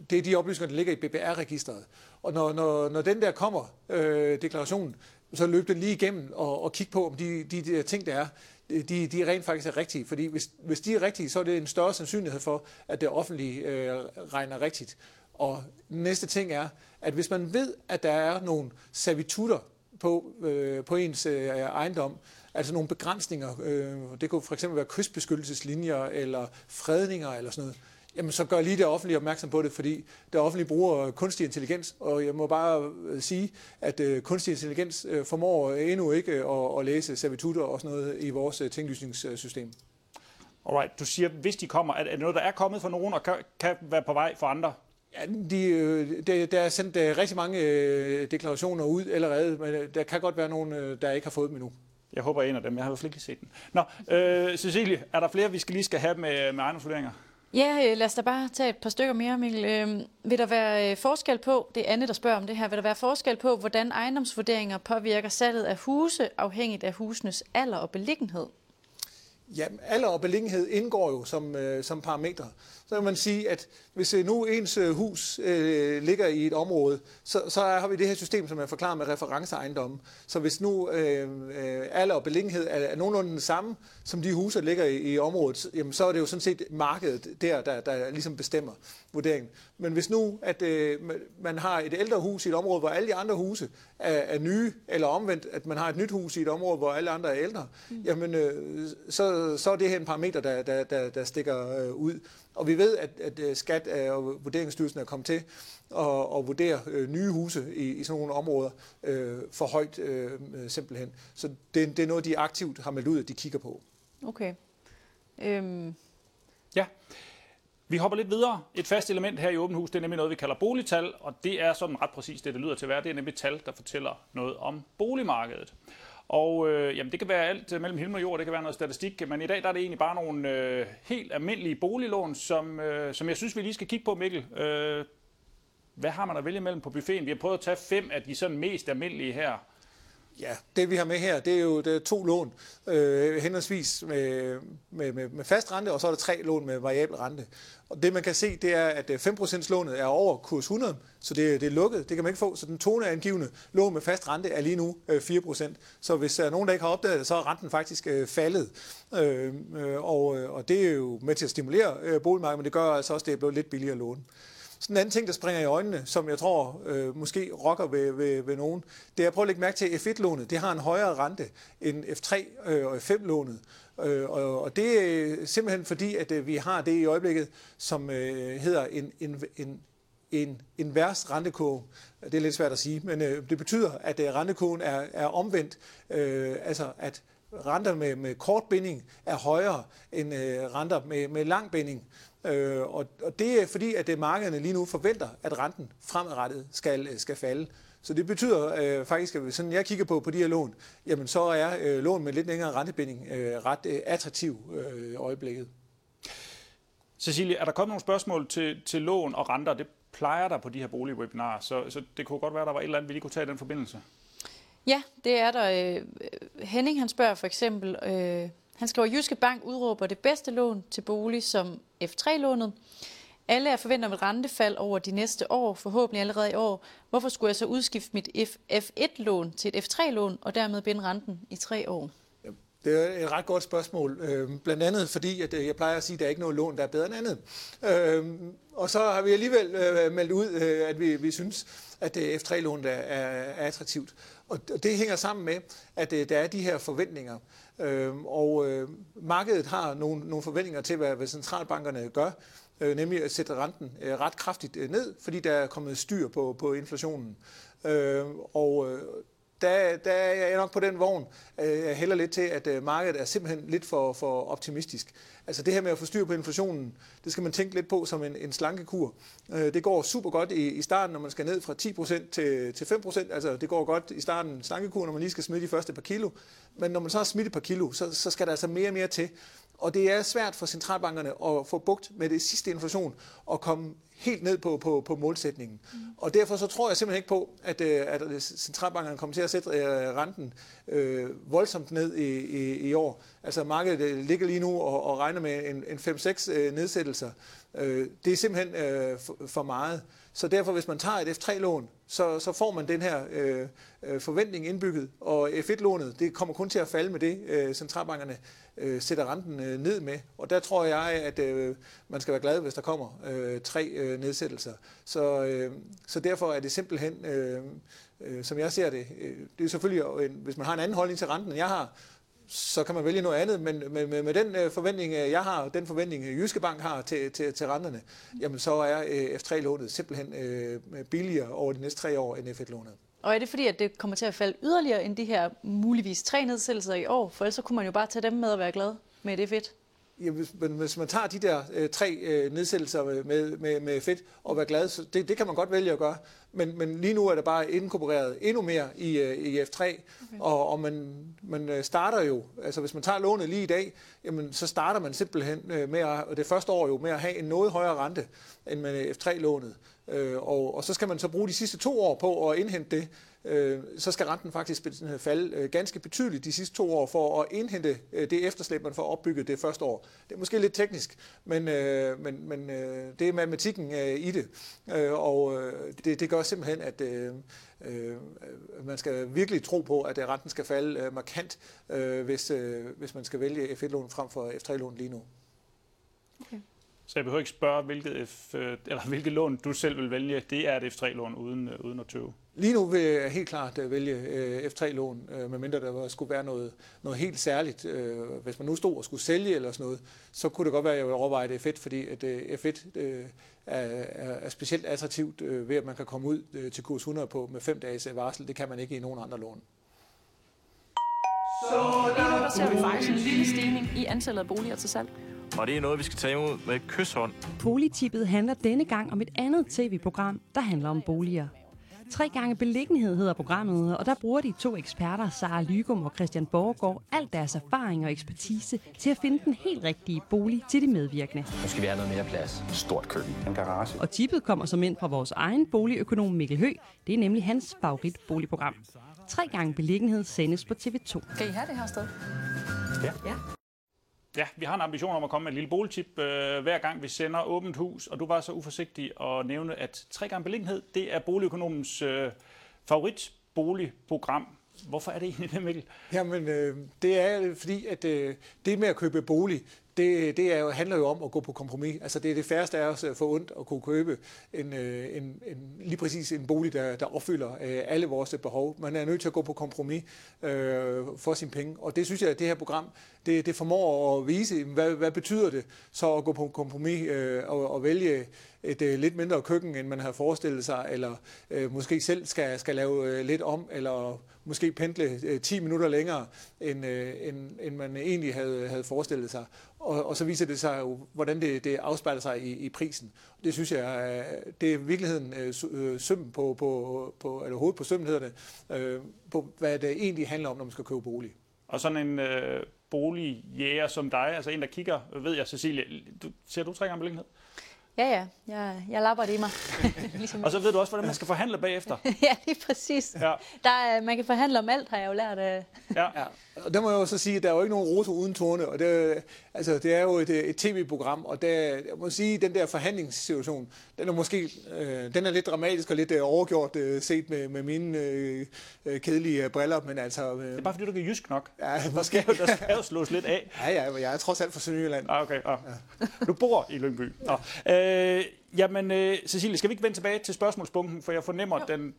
det er de oplysninger, der ligger i BBR-registret. Og når, når, når den der kommer, øh, deklarationen, så løb det lige igennem og, og kigge på, om de, de, de ting, der er, de, de rent faktisk er rigtige. Fordi hvis, hvis de er rigtige, så er det en større sandsynlighed for, at det offentlige øh, regner rigtigt. Og næste ting er, at hvis man ved, at der er nogle servitutter på, øh, på ens øh, ejendom, altså nogle begrænsninger, øh, det kunne for eksempel være kystbeskyttelseslinjer eller fredninger eller sådan noget, jamen så gør lige det offentlige opmærksom på det, fordi det offentlige bruger kunstig intelligens, og jeg må bare øh, sige, at øh, kunstig intelligens øh, formår endnu ikke at, at læse servitutter og sådan noget i vores øh, tinglysningssystem. Alright, du siger, hvis de kommer, er det noget, der er kommet for nogen og kan, kan være på vej for andre? Ja, de, øh, de, der er sendt rigtig mange deklarationer ud allerede, men der kan godt være nogen, der ikke har fået dem endnu. Jeg håber, en af dem. Jeg har i hvert fald ikke set den. Nå, øh, Cecilie, er der flere, vi skal lige skal have med, med ejendomsvurderinger? Ja, øh, lad os da bare tage et par stykker mere, Mikkel. Øh, vil der være øh, forskel på, det er Anne, der spørger om det her, vil der være forskel på, hvordan ejendomsvurderinger påvirker salget af huse, afhængigt af husenes alder og beliggenhed? Ja, alder og beliggenhed indgår jo som, øh, som parametre. Så kan man sige, at hvis øh, nu ens øh, hus øh, ligger i et område, så, så har vi det her system, som jeg forklarer med referenceejendomme. Så hvis nu øh, øh, alder og beliggenhed er, er nogenlunde den samme, som de huse, der ligger i, i området, jamen, så er det jo sådan set markedet der, der, der ligesom bestemmer vurderingen. Men hvis nu, at øh, man har et ældre hus i et område, hvor alle de andre huse er, er nye, eller omvendt, at man har et nyt hus i et område, hvor alle andre er ældre, mm. jamen øh, så, så er det her en parameter, der, der, der, der stikker øh, ud. Og vi ved, at, at øh, Skat og Vurderingsstyrelsen er kommet til at, at vurdere øh, nye huse i, i sådan nogle områder øh, for højt øh, simpelthen. Så det, det er noget, de aktivt har meldt ud, at de kigger på. Okay. Øhm. Ja. Vi hopper lidt videre. Et fast element her i Åben Hus, det er nemlig noget, vi kalder boligtal, og det er sådan ret præcis det, det lyder til at være. Det er nemlig tal, der fortæller noget om boligmarkedet. Og øh, jamen, det kan være alt øh, mellem himmel og jord, det kan være noget statistik, men i dag der er det egentlig bare nogle øh, helt almindelige boliglån, som, øh, som jeg synes, vi lige skal kigge på, Mikkel. Øh, hvad har man at vælge mellem på buffeten? Vi har prøvet at tage fem af de sådan mest almindelige her. Ja, det vi har med her, det er jo det er to lån, øh, henholdsvis med, med, med, med fast rente, og så er der tre lån med variabel rente. Og det man kan se, det er, at øh, 5% lånet er over kurs 100, så det, det er lukket, det kan man ikke få. Så den toneangivende lån med fast rente er lige nu øh, 4%. Så hvis der er nogen, der ikke har opdaget det, så er renten faktisk øh, faldet. Øh, og, og det er jo med til at stimulere boligmarkedet, men det gør altså også, at det er blevet lidt billigere at låne. Sådan en anden ting, der springer i øjnene, som jeg tror øh, måske rokker ved, ved, ved nogen, det er at prøve at lægge mærke til, at F1-lånet det har en højere rente end F3 øh, og F5-lånet. Øh, og, det er simpelthen fordi, at øh, vi har det i øjeblikket, som øh, hedder en, en, en en invers rentekurve. Det er lidt svært at sige, men øh, det betyder, at øh, rentekurven er, er omvendt. Øh, altså at renter med, med kort binding er højere end øh, renter med, med lang binding. Øh, og, og det er fordi, at det markederne lige nu forventer, at renten fremadrettet skal, øh, skal falde. Så det betyder øh, faktisk, at sådan jeg kigger på på de her lån, jamen så er øh, lån med lidt længere rentebinding øh, ret øh, attraktiv øh, i øjeblikket. Cecilie, er der kommet nogle spørgsmål til, til lån og renter? Det plejer der på de her boligwebinarer, så, så det kunne godt være, at der var et eller andet, vi lige kunne tage i den forbindelse. Ja, det er der. Øh, Henning han spørger for eksempel, øh, han skriver, Jyske Bank udråber det bedste lån til bolig som F3-lånet. Alle er forventet om et rentefald over de næste år, forhåbentlig allerede i år. Hvorfor skulle jeg så udskifte mit F1-lån til et F3-lån og dermed binde renten i tre år? Det er et ret godt spørgsmål, øh, blandt andet fordi, at øh, jeg plejer at sige, at der er ikke noget lån, der er bedre end andet. Og så har vi alligevel meldt ud, at vi, vi synes, at F3-lånet er, er attraktivt. Og det hænger sammen med, at øh, der er de her forventninger. Øhm, og øh, markedet har nogle, nogle forventninger til, hvad, hvad centralbankerne gør, øh, nemlig at sætte renten ret kraftigt ned, fordi der er kommet styr på, på inflationen. Øhm, og der, der er jeg nok på den vogn. Øh, jeg hælder lidt til, at øh, markedet er simpelthen lidt for, for optimistisk. Altså det her med at få styr på inflationen, det skal man tænke lidt på som en, en slankekur. Øh, det går super godt i, i starten, når man skal ned fra 10% til, til 5%. Altså det går godt i starten slankekur, når man lige skal smide de første par kilo. Men når man så har smidt et par kilo, så, så skal der altså mere og mere til. Og det er svært for centralbankerne at få bugt med det sidste inflation og komme helt ned på, på, på målsætningen. Mm. Og derfor så tror jeg simpelthen ikke på, at, øh, at centralbankerne kommer til at sætte øh, renten øh, voldsomt ned i, i, i år. Altså markedet øh, ligger lige nu og, og regner med en, en 5-6 øh, nedsættelser. Øh, det er simpelthen øh, for, for meget. Så derfor, hvis man tager et F3-lån, så, så får man den her øh, øh, forventning indbygget, og F1-lånet, det kommer kun til at falde med det, øh, centralbankerne øh, sætter renten øh, ned med. Og der tror jeg, at øh, man skal være glad, hvis der kommer øh, tre øh, nedsættelser. Så, øh, så derfor er det simpelthen, øh, øh, som jeg ser det, øh, det er selvfølgelig, øh, hvis man har en anden holdning til renten, end jeg har, så kan man vælge noget andet, men med, med, med den øh, forventning, øh, jeg har, den forventning, øh, Jyske Bank har til, til, til renterne, jamen så er øh, F3-lånet simpelthen øh, billigere over de næste tre år end F1-lånet. Og er det fordi, at det kommer til at falde yderligere end de her muligvis tre nedsættelser i år? For ellers så kunne man jo bare tage dem med og være glad med et F1. Ja, hvis, men hvis man tager de der øh, tre øh, nedsættelser med, med, med fedt og være glad, så det, det kan man godt vælge at gøre. Men, men lige nu er det bare inkorporeret endnu mere i, øh, i F3, okay. og, og man, man øh, starter jo, altså hvis man tager lånet lige i dag, jamen, så starter man simpelthen øh, med at, og det første år jo med at have en noget højere rente end med F3-lånet. Øh, og, og så skal man så bruge de sidste to år på at indhente det, øh, så skal renten faktisk falde øh, ganske betydeligt de sidste to år for at indhente øh, det efterslæb, man får opbygget det første år. Det er måske lidt teknisk, men, øh, men, men øh, det er matematikken øh, i det. Øh, og øh, det, det gør simpelthen, at øh, øh, man skal virkelig tro på, at øh, renten skal falde øh, markant, øh, hvis, øh, hvis man skal vælge F1-lån frem for F3-lån lige nu. Okay. Så jeg behøver ikke spørge, hvilket, F, øh, eller hvilket lån du selv vil vælge. Det er et F3-lån uden, øh, uden at tøve. Lige nu vil jeg helt klart øh, vælge F3-lån, medmindre der skulle være noget, noget helt særligt. Hvis man nu stod og skulle sælge eller sådan noget, så kunne det godt være, at jeg ville overveje det F1, fordi at F1 er, er specielt attraktivt ved, at man kan komme ud til kurs 100 på med fem dages varsel. Det kan man ikke i nogen andre lån. Så der ser vi faktisk en lille stigning i antallet af boliger til salg. Og det er noget, vi skal tage imod med kysshånd. Politippet handler denne gang om et andet tv-program, der handler om boliger. Tre gange beliggenhed hedder programmet, og der bruger de to eksperter, Sara Lygum og Christian Borgård, al deres erfaring og ekspertise til at finde den helt rigtige bolig til de medvirkende. Nu skal vi have noget mere plads. Stort køkken. En garage. Og tippet kommer som ind fra vores egen boligøkonom Mikkel Hø. Det er nemlig hans favoritboligprogram. Tre gange beliggenhed sendes på TV2. Kan I have det her sted? Ja. ja. Ja, vi har en ambition om at komme med et lille boligtip øh, hver gang vi sender åbent hus, og du var så uforsigtig at nævne, at tre gange beliggenhed, det er boligøkonomens øh, favoritboligprogram. Hvorfor er det egentlig det, Mikkel? Jamen, øh, det er øh, fordi, at øh, det med at købe bolig, det, det er jo, handler jo om at gå på kompromis. Altså det er det færreste af os øh, for ondt at kunne købe en, øh, en, en, lige præcis en bolig, der, der opfylder øh, alle vores behov. Man er nødt til at gå på kompromis øh, for sine penge. Og det synes jeg, at det her program, det, det formår at vise, hvad, hvad betyder det så at gå på kompromis øh, og, og vælge et øh, lidt mindre køkken, end man havde forestillet sig, eller øh, måske selv skal, skal lave øh, lidt om, eller måske pendle øh, 10 minutter længere, end, øh, end, end man egentlig havde, havde forestillet sig. Og, og så viser det sig jo, hvordan det, det afspejler sig i, i prisen. Det synes jeg, øh, det er virkeligheden øh, øh, søm på, på, på, eller hovedet på sømmen hedder det, øh, på hvad det egentlig handler om, når man skal købe bolig. Og sådan en øh, boligjæger som dig, altså en, der kigger, ved jeg, Cecilie, du, ser du tre gange beliggenhed? Ja, ja. Jeg, jeg lapper det i mig. ligesom. Og så ved du også, hvordan man skal forhandle bagefter. ja, lige præcis. Ja. Der, man kan forhandle om alt, har jeg jo lært af. ja. ja. Og der må jeg jo så sige, at der er jo ikke nogen roser uden torne, og det, altså, det er jo et, et tv-program, og der, jeg må sige, at den der forhandlingssituation, den er måske øh, den er lidt dramatisk og lidt øh, overgjort øh, set med, med mine øh, øh kedelige briller, men altså... Øh, det er bare fordi, du kan jysk nok. Ja, måske. Der skal, der skal jo slås lidt af. Ja, ja, jeg er trods alt fra Sønderjylland. Ah, okay. Ah. Ja. Du bor i Lyngby. Øh, jamen, øh, Cecilie, skal vi ikke vende tilbage til spørgsmålspunkten, for jeg fornemmer, at den... Den,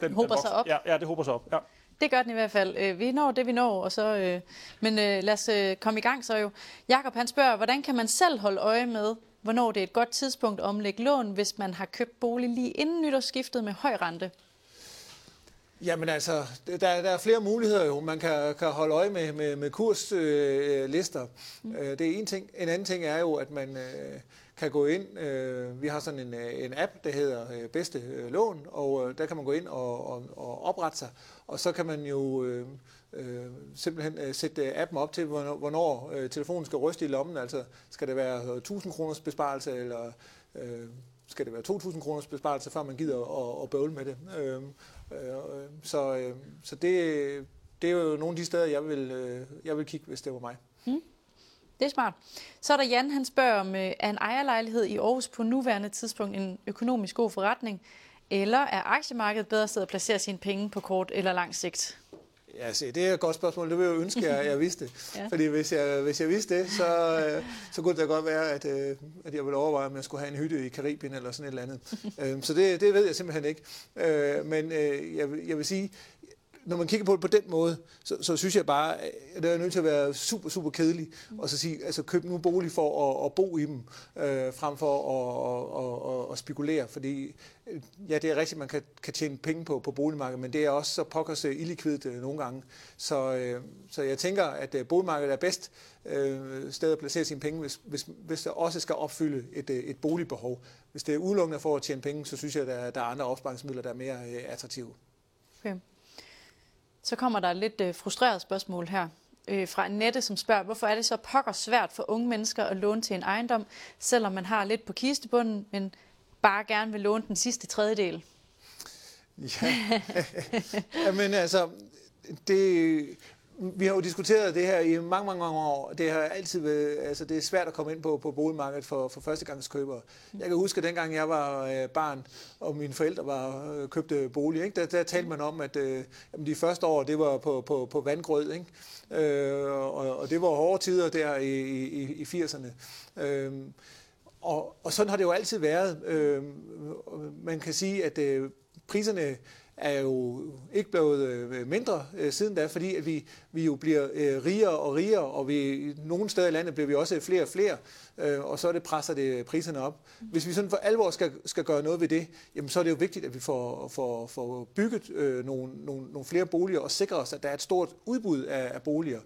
den håber den sig op. Ja, ja, det håber sig op. Ja. Det gør den i hvert fald. Øh, vi når det, vi når, og så, øh, men øh, lad os komme i gang så jo. Jakob han spørger, hvordan kan man selv holde øje med, hvornår det er et godt tidspunkt at omlægge lån, hvis man har købt bolig lige inden nytårsskiftet med høj rente? Jamen altså, der, der er flere muligheder jo. Man kan, kan holde øje med, med, med kurslister. Øh, mm. Det er en ting. En anden ting er jo, at man øh, kan gå ind. Øh, vi har sådan en, øh, en app, der hedder øh, Bedste øh, Lån, og øh, der kan man gå ind og, og, og oprette sig. Og så kan man jo øh, øh, simpelthen øh, sætte øh, appen op til, hvornår, hvornår øh, telefonen skal ryste i lommen. Altså, skal det være 1000 kroners besparelse, eller øh, skal det være 2.000 kroners besparelse, før man gider at, at bøvle med det. Øh, øh, så øh, så det, det er jo nogle af de steder, jeg vil, øh, jeg vil kigge, hvis det var mig. Hmm. Det er smart. Så er der Jan, han spørger om, øh, er en ejerlejlighed i Aarhus på nuværende tidspunkt en økonomisk god forretning? Eller er aktiemarkedet bedre sted at placere sine penge på kort eller lang sigt? Ja, se, det er et godt spørgsmål. Det vil jeg ønske, at jeg vidste. ja. Fordi hvis jeg, hvis jeg vidste det, så, øh, så kunne det godt være, at, øh, at jeg ville overveje, om jeg skulle have en hytte i Karibien eller sådan et eller andet. Øhm, så det, det ved jeg simpelthen ikke. Men jeg, jeg vil sige, når man kigger på det på den måde, så, så synes jeg bare, at det er nødt til at være super, super kedelig, og så sige, altså køb nu bolig for at, at bo i dem, øh, frem for at, at, at, at spekulere, fordi øh, ja, det er rigtigt, man kan, kan tjene penge på, på boligmarkedet, men det er også så pokkers øh, illikvidt øh, nogle gange. Så, øh, så jeg tænker, at øh, boligmarkedet er bedst øh, sted at placere sine penge, hvis, hvis, hvis der også skal opfylde et, øh, et boligbehov. Hvis det er udelukkende for at tjene penge, så synes jeg, at der, der er andre opsparingsmidler, der er mere øh, attraktive. Okay. Så kommer der et lidt øh, frustreret spørgsmål her øh, fra Annette, som spørger, hvorfor er det så pokker svært for unge mennesker at låne til en ejendom, selvom man har lidt på kistebunden, men bare gerne vil låne den sidste tredjedel? Ja, men altså, det, vi har jo diskuteret det her i mange, mange, mange år. Det har altid været, altså det er svært at komme ind på, på boligmarkedet for, for førstegangskøbere. Jeg kan huske, at dengang jeg var øh, barn, og mine forældre var øh, købte bolig, ikke? Der, der talte man om, at øh, jamen, de første år, det var på, på, på vandgrød, ikke? Øh, og, og det var hårde tider der i, i, i 80'erne. Øh, og, og sådan har det jo altid været. Øh, man kan sige, at øh, priserne er jo ikke blevet øh, mindre øh, siden da, fordi at vi, vi jo bliver øh, rigere og rigere, og vi, nogle steder i landet bliver vi også flere og flere, og så det presser det priserne op. Hvis vi sådan for alvor skal, skal gøre noget ved det, jamen så er det jo vigtigt, at vi får, får, får bygget øh, nogle, nogle, nogle flere boliger og sikrer os, at der er et stort udbud af, af boliger.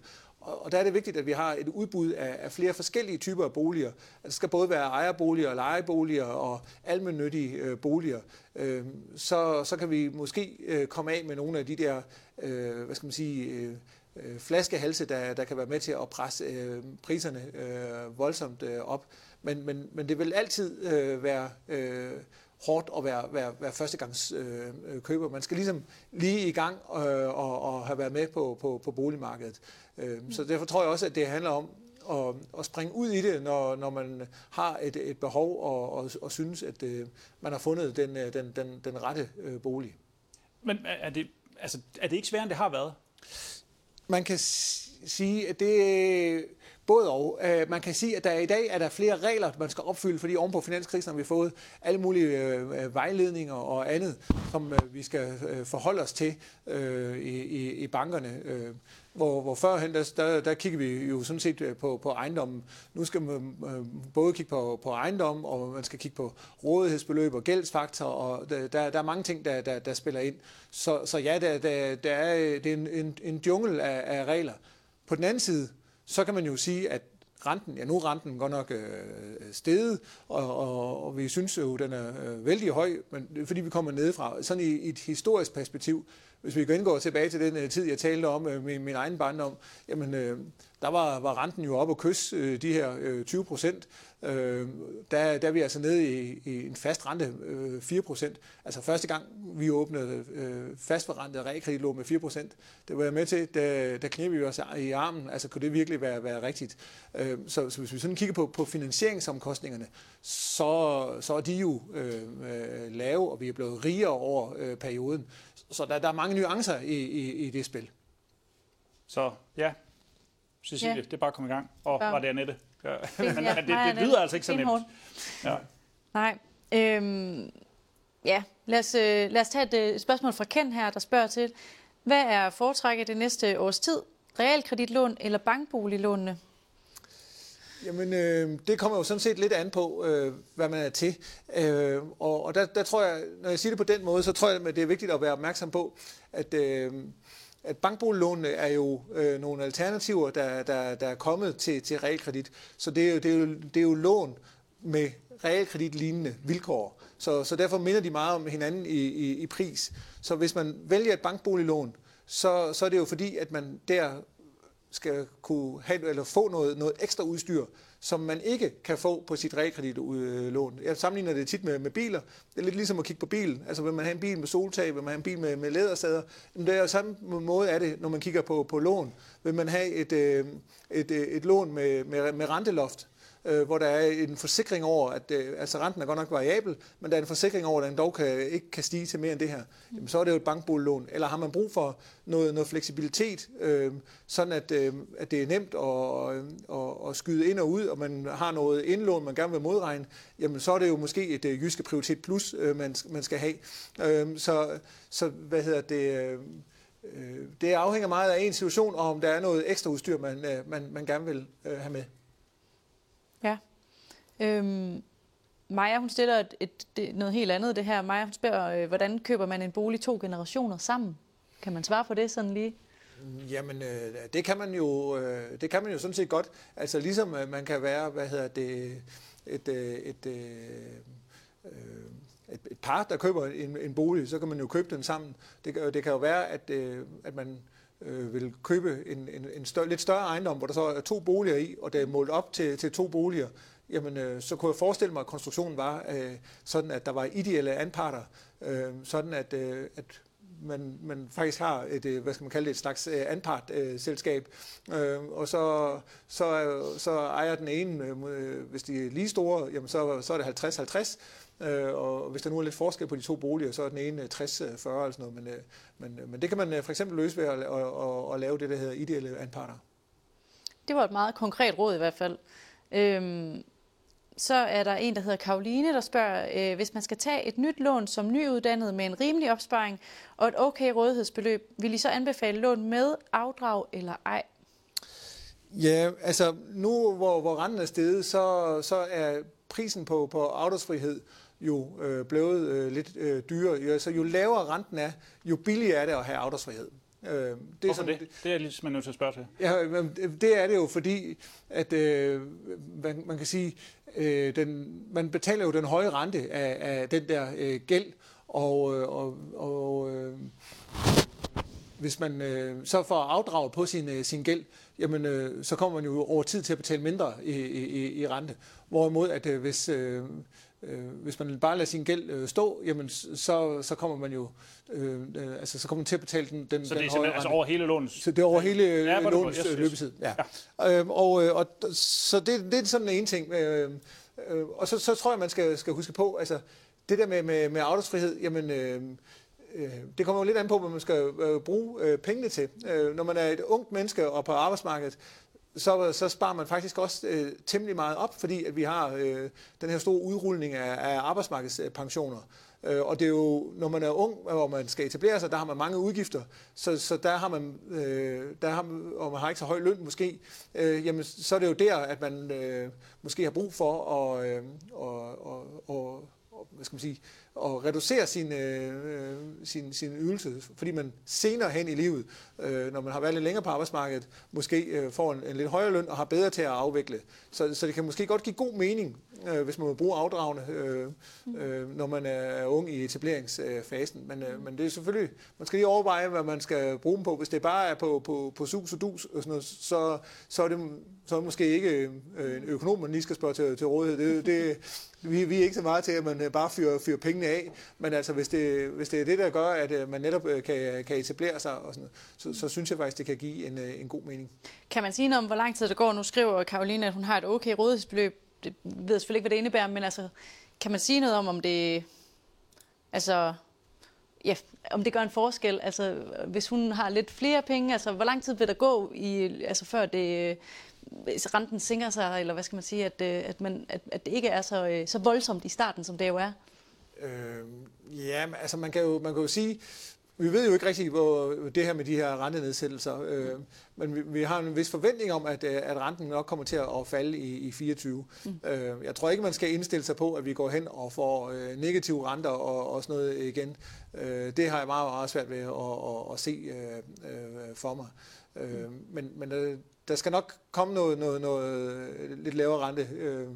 Og der er det vigtigt, at vi har et udbud af, af flere forskellige typer af boliger. Der skal både være ejerboliger, lejeboliger og almennyttige øh, boliger. Øh, så, så kan vi måske øh, komme af med nogle af de der, øh, hvad skal man sige, øh, øh flaskehalse, der, der kan være med til at presse øh, priserne øh, voldsomt øh, op. Men, men, men det vil altid øh, være øh, hårdt at være, være, være førstegangs øh, køber. Man skal ligesom lige i gang øh, og, og have været med på, på, på boligmarkedet. Øh, så derfor tror jeg også, at det handler om at, at springe ud i det, når, når man har et, et behov og, og, og synes, at øh, man har fundet den, øh, den, den, den rette øh, bolig. Men er det, altså, er det ikke sværere, end det har været? Man kan sige, at det både og. Øh, man kan sige, at der i dag er der flere regler, man skal opfylde, fordi oven på finanskrisen har vi fået alle mulige øh, øh vejledninger og andet, som øh, vi skal øh, forholde os til øh, i, i, i bankerne. Hvor, hvor førhen, der, der, der kigger vi jo sådan set på, på ejendommen. Nu skal man både kigge på, på ejendommen, og man skal kigge på rådighedsbeløb og gældsfaktor, og der, der er mange ting, der, der, der spiller ind. Så, så ja, der, der, der er, det er en, en, en jungle af, af regler. På den anden side, så kan man jo sige, at renten, ja nu er renten godt nok øh, steget, og, og, og vi synes jo, den er øh, vældig høj, men det er fordi vi kommer nedefra. Sådan i, i et historisk perspektiv, hvis vi går tilbage til den øh, tid, jeg talte om øh, min, min egen barndom, jamen øh, der var, var renten jo op og kys øh, de her øh, 20 procent. Øh, der, der er vi altså nede i, i en fast rente øh, 4 procent. Altså første gang vi åbnede øh, fastforrentet realkreditlån med 4 procent, det var jeg med til, da, da knep vi os i armen. Altså kunne det virkelig være, være rigtigt? Øh, så, så hvis vi sådan kigger på, på finansieringsomkostningerne, så, så er de jo øh, øh, lave, og vi er blevet rigere over øh, perioden. Så der, der er mange nuancer i, i, i det spil. Så ja, Cecilie, ja. det er bare at komme i gang. Og ja. var det Annette? Ja. Men, men det, det lyder altså ikke så nemt. Ja. Nej. Øhm, ja, lad os, øh, lad os tage et, et øh, spørgsmål fra Ken her, der spørger til, hvad er foretrækket det næste års tid? Realkreditlån eller bankboliglånene? Jamen, øh, det kommer jo sådan set lidt an på, øh, hvad man er til. Øh, og og der, der tror jeg, når jeg siger det på den måde, så tror jeg, at det er vigtigt at være opmærksom på, at, øh, at bankboliglånene er jo øh, nogle alternativer, der, der, der er kommet til, til realkredit. Så det er, jo, det, er jo, det er jo lån med realkreditlignende vilkår. Så, så derfor minder de meget om hinanden i, i, i pris. Så hvis man vælger et bankboliglån, så, så er det jo fordi, at man der skal kunne have, eller få noget, noget ekstra udstyr, som man ikke kan få på sit realkreditlån. Jeg sammenligner det tit med, med biler. Det er lidt ligesom at kigge på bilen. Altså vil man have en bil med soltag, vil man have en bil med, med lædersader. Jamen, det er jo samme måde er det, når man kigger på, på lån. Vil man have et, øh, et, et, et lån med, med, med renteloft, øh, hvor der er en forsikring over, at øh, altså renten er godt nok variabel, men der er en forsikring over, at den dog kan, ikke kan stige til mere end det her, jamen, så er det jo et bankboliglån. Eller har man brug for noget, noget fleksibilitet, øh, sådan at, øh, at det er nemt at, at, at skyde ind og ud, og man har noget indlån, man gerne vil modregne, jamen så er det jo måske et øh, jyske prioritet plus, øh, man, man skal have. Øh, så, så hvad hedder det... Øh, det afhænger meget af en situation, og om der er noget ekstra udstyr, man, øh, man, man gerne vil øh, have med. Ja. Øhm, Maja, hun stiller et, et, et, noget helt andet det her. Maja, hun spørger, øh, hvordan køber man en bolig to generationer sammen? Kan man svare på det sådan lige? Jamen, øh, det kan man jo, øh, det kan man jo sådan set godt. Altså ligesom øh, man kan være, hvad hedder det, et, øh, et, øh, øh, et, et par, der køber en, en bolig, så kan man jo købe den sammen. Det, det kan jo være, at, øh, at man øh, vil købe en, en, en større, lidt større ejendom, hvor der så er to boliger i, og det er målt op til, til to boliger, jamen øh, så kunne jeg forestille mig, at konstruktionen var øh, sådan, at der var ideelle anparter, øh, sådan at, øh, at man, man faktisk har et, øh, hvad skal man kalde det, et slags øh, øh, øh, og så, så, så ejer den ene, øh, øh, hvis de er lige store, jamen så, så er det 50-50, Øh, og hvis der nu er lidt forskel på de to boliger, så er den ene 60-40 eller sådan noget. Men, øh, men, men det kan man for eksempel løse ved at, at, at, at lave det, der hedder ideelle anparter. Det var et meget konkret råd i hvert fald. Øhm, så er der en, der hedder Karoline, der spørger, øh, hvis man skal tage et nyt lån som nyuddannet med en rimelig opsparing og et okay rådighedsbeløb, vil I så anbefale lån med afdrag eller ej? Ja, altså nu hvor, hvor renten er steget, så, så er prisen på, på afdragsfrihed jo øh, blevet øh, lidt øh, dyrere. Så jo lavere renten er, jo billigere er det at have afdragsfrihed. Øh, det er Hvorfor sådan, det? Det er jeg lige nødt til at spørge til. Ja, det er det jo, fordi at øh, man, man kan sige, øh, den, man betaler jo den høje rente af, af den der øh, gæld, og, øh, og, og øh, hvis man øh, så får afdraget på sin, øh, sin gæld, jamen øh, så kommer man jo over tid til at betale mindre i, i, i rente. Hvorimod at øh, hvis, øh, øh, hvis man bare lader sin gæld øh, stå, jamen så, så kommer man jo øh, øh, altså så kommer man til at betale den, den, så det er den altså over hele lånens Så det er over hele ja, lånens yes, yes. løbetid. Ja. ja. Øh, og, og så det, det er sådan en ting. Øh, øh, og så, så tror jeg man skal, skal huske på, altså det der med med, med afdragsfrihed, jamen øh, øh, det kommer jo lidt an på, hvad man skal øh, bruge øh, pengene til. Øh, når man er et ungt menneske og på arbejdsmarkedet, så, så sparer man faktisk også øh, temmelig meget op, fordi at vi har øh, den her store udrulning af, af arbejdsmarkedspensioner. Øh, og det er jo, når man er ung, og man skal etablere sig, der har man mange udgifter, så, så der har man, øh, der har, og man har ikke så høj løn måske, øh, jamen, så er det jo der, at man øh, måske har brug for at, øh, og, og, og, hvad skal man sige, at reducere sin, øh, sin, sin ydelse, fordi man senere hen i livet, øh, når man har været lidt længere på arbejdsmarkedet, måske øh, får en, en lidt højere løn og har bedre til at afvikle. Så, så det kan måske godt give god mening, øh, hvis man må bruge afdragende, øh, øh, når man er ung i etableringsfasen. Men, øh, men det er selvfølgelig, man skal lige overveje, hvad man skal bruge dem på. Hvis det bare er på, på, på sus og dus, og sådan noget, så, så, er det, så er det måske ikke øh, en økonom, man lige skal spørge til, til rådighed. Det, det, vi, vi er ikke så meget til, at man øh, bare fyrer, fyrer pengene af, men altså, hvis det, hvis det er det, der gør, at øh, man netop øh, kan, kan etablere sig, og sådan, så, så synes jeg faktisk, det kan give en, en god mening. Kan man sige noget om, hvor lang tid det går? Nu skriver Karoline, at hun har et okay rådighedsbeløb. Det ved jeg selvfølgelig ikke, hvad det indebærer, men altså, kan man sige noget om, om det, altså, ja, om det gør en forskel? Altså, hvis hun har lidt flere penge, altså, hvor lang tid vil der gå, i, altså, før det renten sænker sig, eller hvad skal man sige, at, øh, at, man, at, at det ikke er så, øh, så voldsomt i starten, som det jo er? Øh, ja, altså man kan, jo, man kan jo sige, vi ved jo ikke rigtig, hvor det her med de her rentenedsættelser, øh, men vi, vi har en vis forventning om, at, øh, at renten nok kommer til at falde i, i 24. Mm. Øh, jeg tror ikke, man skal indstille sig på, at vi går hen og får øh, negative renter og, og sådan noget igen. Øh, det har jeg meget, meget svært ved at, at, at se øh, øh, for mig. Øh, men men øh, der skal nok komme noget, noget, noget lidt lavere rente, øh,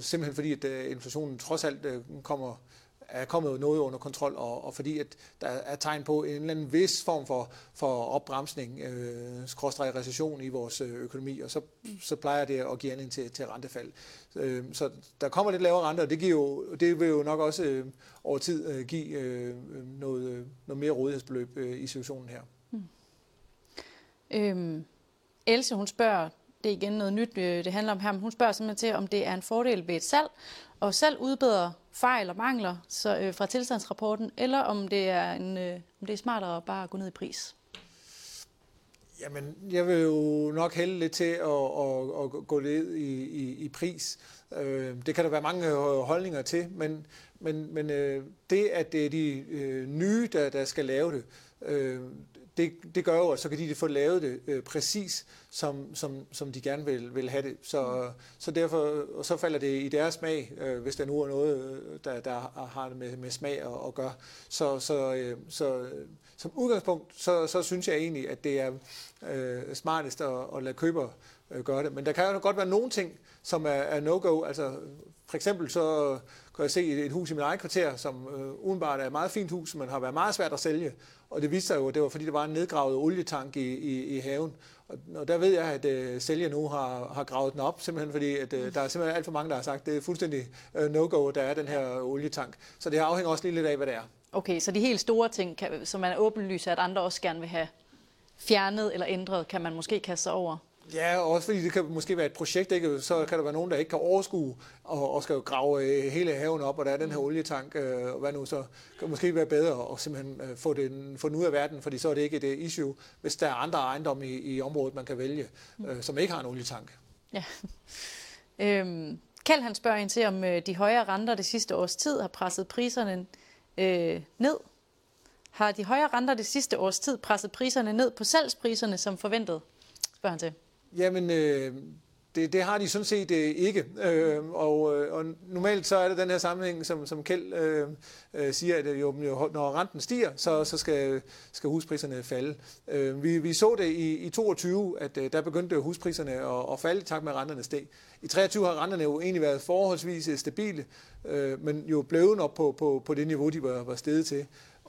simpelthen fordi, at inflationen trods alt kommer er kommet noget under kontrol, og, og fordi at der er tegn på en eller anden vis form for, for opbremsning, øh, skråstrej recession i vores øh, økonomi, og så, så plejer det at give anledning til, til rentefald. Øh, så der kommer lidt lavere renter, og det, giver jo, det vil jo nok også øh, over tid øh, give øh, noget, øh, noget mere rådighedsbeløb øh, i situationen her. Mm. Øhm, Else, hun spørger, det er igen noget nyt, øh, det handler om her, men hun spørger simpelthen til, om det er en fordel ved et salg, og selv udbedre fejl og mangler så, øh, fra tilstandsrapporten, eller om det er, en, øh, om det er smartere at bare gå ned i pris. Jamen, jeg vil jo nok hælde lidt til at, at, at gå ned i, i, i pris. Øh, det kan der være mange øh, holdninger til, men, men, men øh, det, at det er de øh, nye, der, der skal lave det, det, det gør jo, at så kan de få lavet det øh, præcis, som, som, som de gerne vil, vil have det. Så, så derfor og så falder det i deres smag, øh, hvis der nu er noget, øh, der, der har det med, med smag at, at gøre. Så, så, øh, så som udgangspunkt, så, så synes jeg egentlig, at det er øh, smartest at, at lade køber øh, gøre det. Men der kan jo godt være nogle ting, som er, er no-go. Altså, for eksempel så kan jeg se et hus i min egen kvarter, som øh, udenbart er et meget fint hus, men har været meget svært at sælge. Og det viste sig jo, at det var fordi, der var en nedgravet olietank i, i, i haven. Og, og der ved jeg, at øh, sælger nu har, har gravet den op, simpelthen fordi, at øh, der er simpelthen alt for mange, der har sagt, at det er fuldstændig øh, no-go, der er den her olietank. Så det afhænger også lige lidt af, hvad det er. Okay, så de helt store ting, kan, som man er åbenlyst, at andre også gerne vil have fjernet eller ændret, kan man måske kaste sig over? Ja, også fordi det kan måske være et projekt, ikke? så kan der være nogen, der ikke kan overskue og, og skal grave øh, hele haven op, og der er den her olietank, øh, og hvad nu, så kan det måske være bedre at simpelthen øh, få, den, få den ud af verden, fordi så er det ikke et issue, hvis der er andre ejendomme i, i området, man kan vælge, øh, som ikke har en olietank. Ja. Øhm, Kald han spørger ind til, om de højere renter det sidste års tid har presset priserne øh, ned. Har de højere renter det sidste års tid presset priserne ned på salgspriserne som forventet? Spørger han til. Jamen, øh, det, det har de sådan set øh, ikke. Øh, og, øh, og normalt så er det den her sammenhæng, som, som Kjeld øh, øh, siger, at øh, jo, jo, når renten stiger, så, så skal, skal huspriserne falde. Øh, vi, vi så det i, i 22, at øh, der begyndte huspriserne at, at falde tak med, at renterne steg. I 23 har renterne jo egentlig været forholdsvis øh, stabile, øh, men jo blevet op på, på, på det niveau, de var, var steget til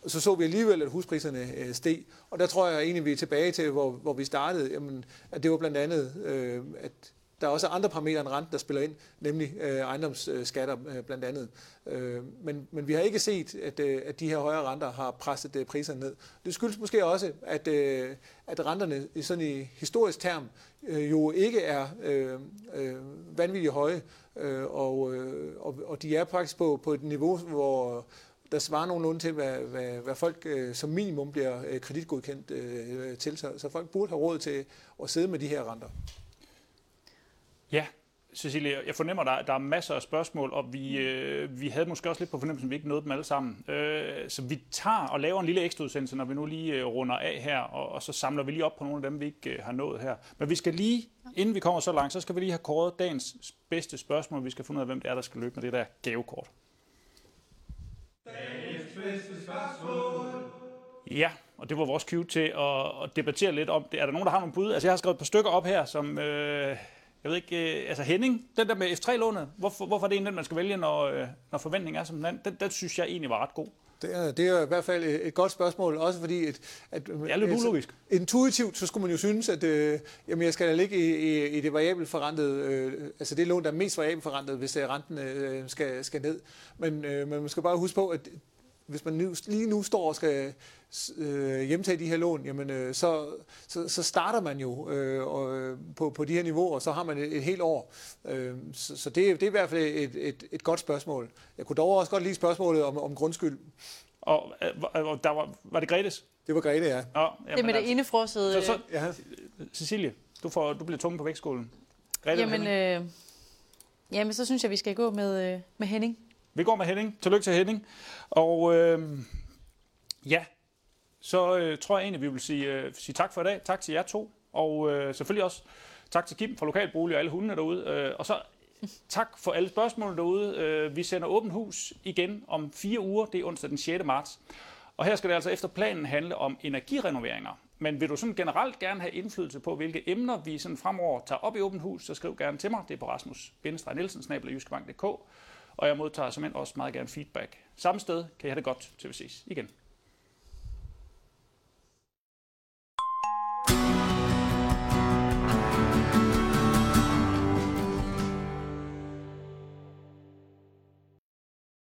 så så vi alligevel, at huspriserne øh, steg. Og der tror jeg egentlig, vi er tilbage til, hvor, hvor vi startede, jamen, at det var blandt andet, øh, at der er også andre parametre end rente, der spiller ind, nemlig øh, ejendomsskatter øh, blandt andet. Øh, men, men vi har ikke set, at, øh, at de her højere renter har presset øh, priserne ned. Det skyldes måske også, at, øh, at renterne i sådan i historisk term øh, jo ikke er øh, øh, vanvittigt høje, øh, og, øh, og, og de er faktisk på, på et niveau, hvor der svarer nogenlunde til, hvad, hvad, hvad folk øh, som minimum bliver øh, kreditgodkendt øh, til. Så, så folk burde have råd til at sidde med de her renter. Ja, Cecilie, jeg fornemmer, at der er masser af spørgsmål, og vi, øh, vi havde måske også lidt på fornemmelsen, at vi ikke nåede dem alle sammen. Øh, så vi tager og laver en lille ekstraudsendelse, når vi nu lige øh, runder af her, og, og så samler vi lige op på nogle af dem, vi ikke øh, har nået her. Men vi skal lige, inden vi kommer så langt, så skal vi lige have kåret dagens bedste spørgsmål. Vi skal finde ud af, hvem det er, der skal løbe med det der gavekort. Dagens bedste spørgsmål. Ja, og det var vores cue til at, at debattere lidt om det. Er der nogen, der har nogle bud? Altså, jeg har skrevet et par stykker op her, som... Øh, jeg ved ikke, øh, altså Henning, den der med F3-lånet, hvorfor, hvorfor er det en, den man skal vælge, når, øh, når forventningen er som den den, den synes jeg egentlig var ret god. Det er, det er i hvert fald et, et godt spørgsmål, også fordi, at, at det er lidt ulogisk. intuitivt, så skulle man jo synes, at øh, jamen, jeg skal ligge i, i, i det variabelt forrentede, øh, altså det lån, der er mest variabelt forrentet, hvis det renten øh, skal, skal ned. Men øh, man skal bare huske på, at hvis man nu, lige nu står og skal øh, hjemtage de her lån, jamen, øh, så, så, så starter man jo øh, og, på, på de her niveauer, og så har man et, et helt år. Øh, så så det, det er i hvert fald et, et, et godt spørgsmål. Jeg kunne dog også godt lide spørgsmålet om, om grundskyld. Og øh, der var, var det Gretes? Det var Grete, ja. ja jamen, det med det altså, indefrosede... Så, så, ja. Cecilie, du, får, du bliver tunge på vægtskolen. Grete jamen, øh, jamen, så synes jeg, vi skal gå med, øh, med Henning. Vi går med Henning. Tillykke til Henning. Og øh, ja, så øh, tror jeg egentlig, vi vil sige, øh, sige tak for i dag. Tak til jer to. Og øh, selvfølgelig også tak til Kim fra Lokalbolig og alle hundene derude. Øh, og så tak for alle spørgsmålene derude. Øh, vi sender åbent hus igen om fire uger. Det er onsdag den 6. marts. Og her skal det altså efter planen handle om energirenoveringer. Men vil du sådan generelt gerne have indflydelse på, hvilke emner vi sådan fremover tager op i åbent hus, så skriv gerne til mig. Det er på rasmus nielsen og jeg modtager simpelthen også meget gerne feedback. Samme sted kan jeg have det godt, til vi ses igen.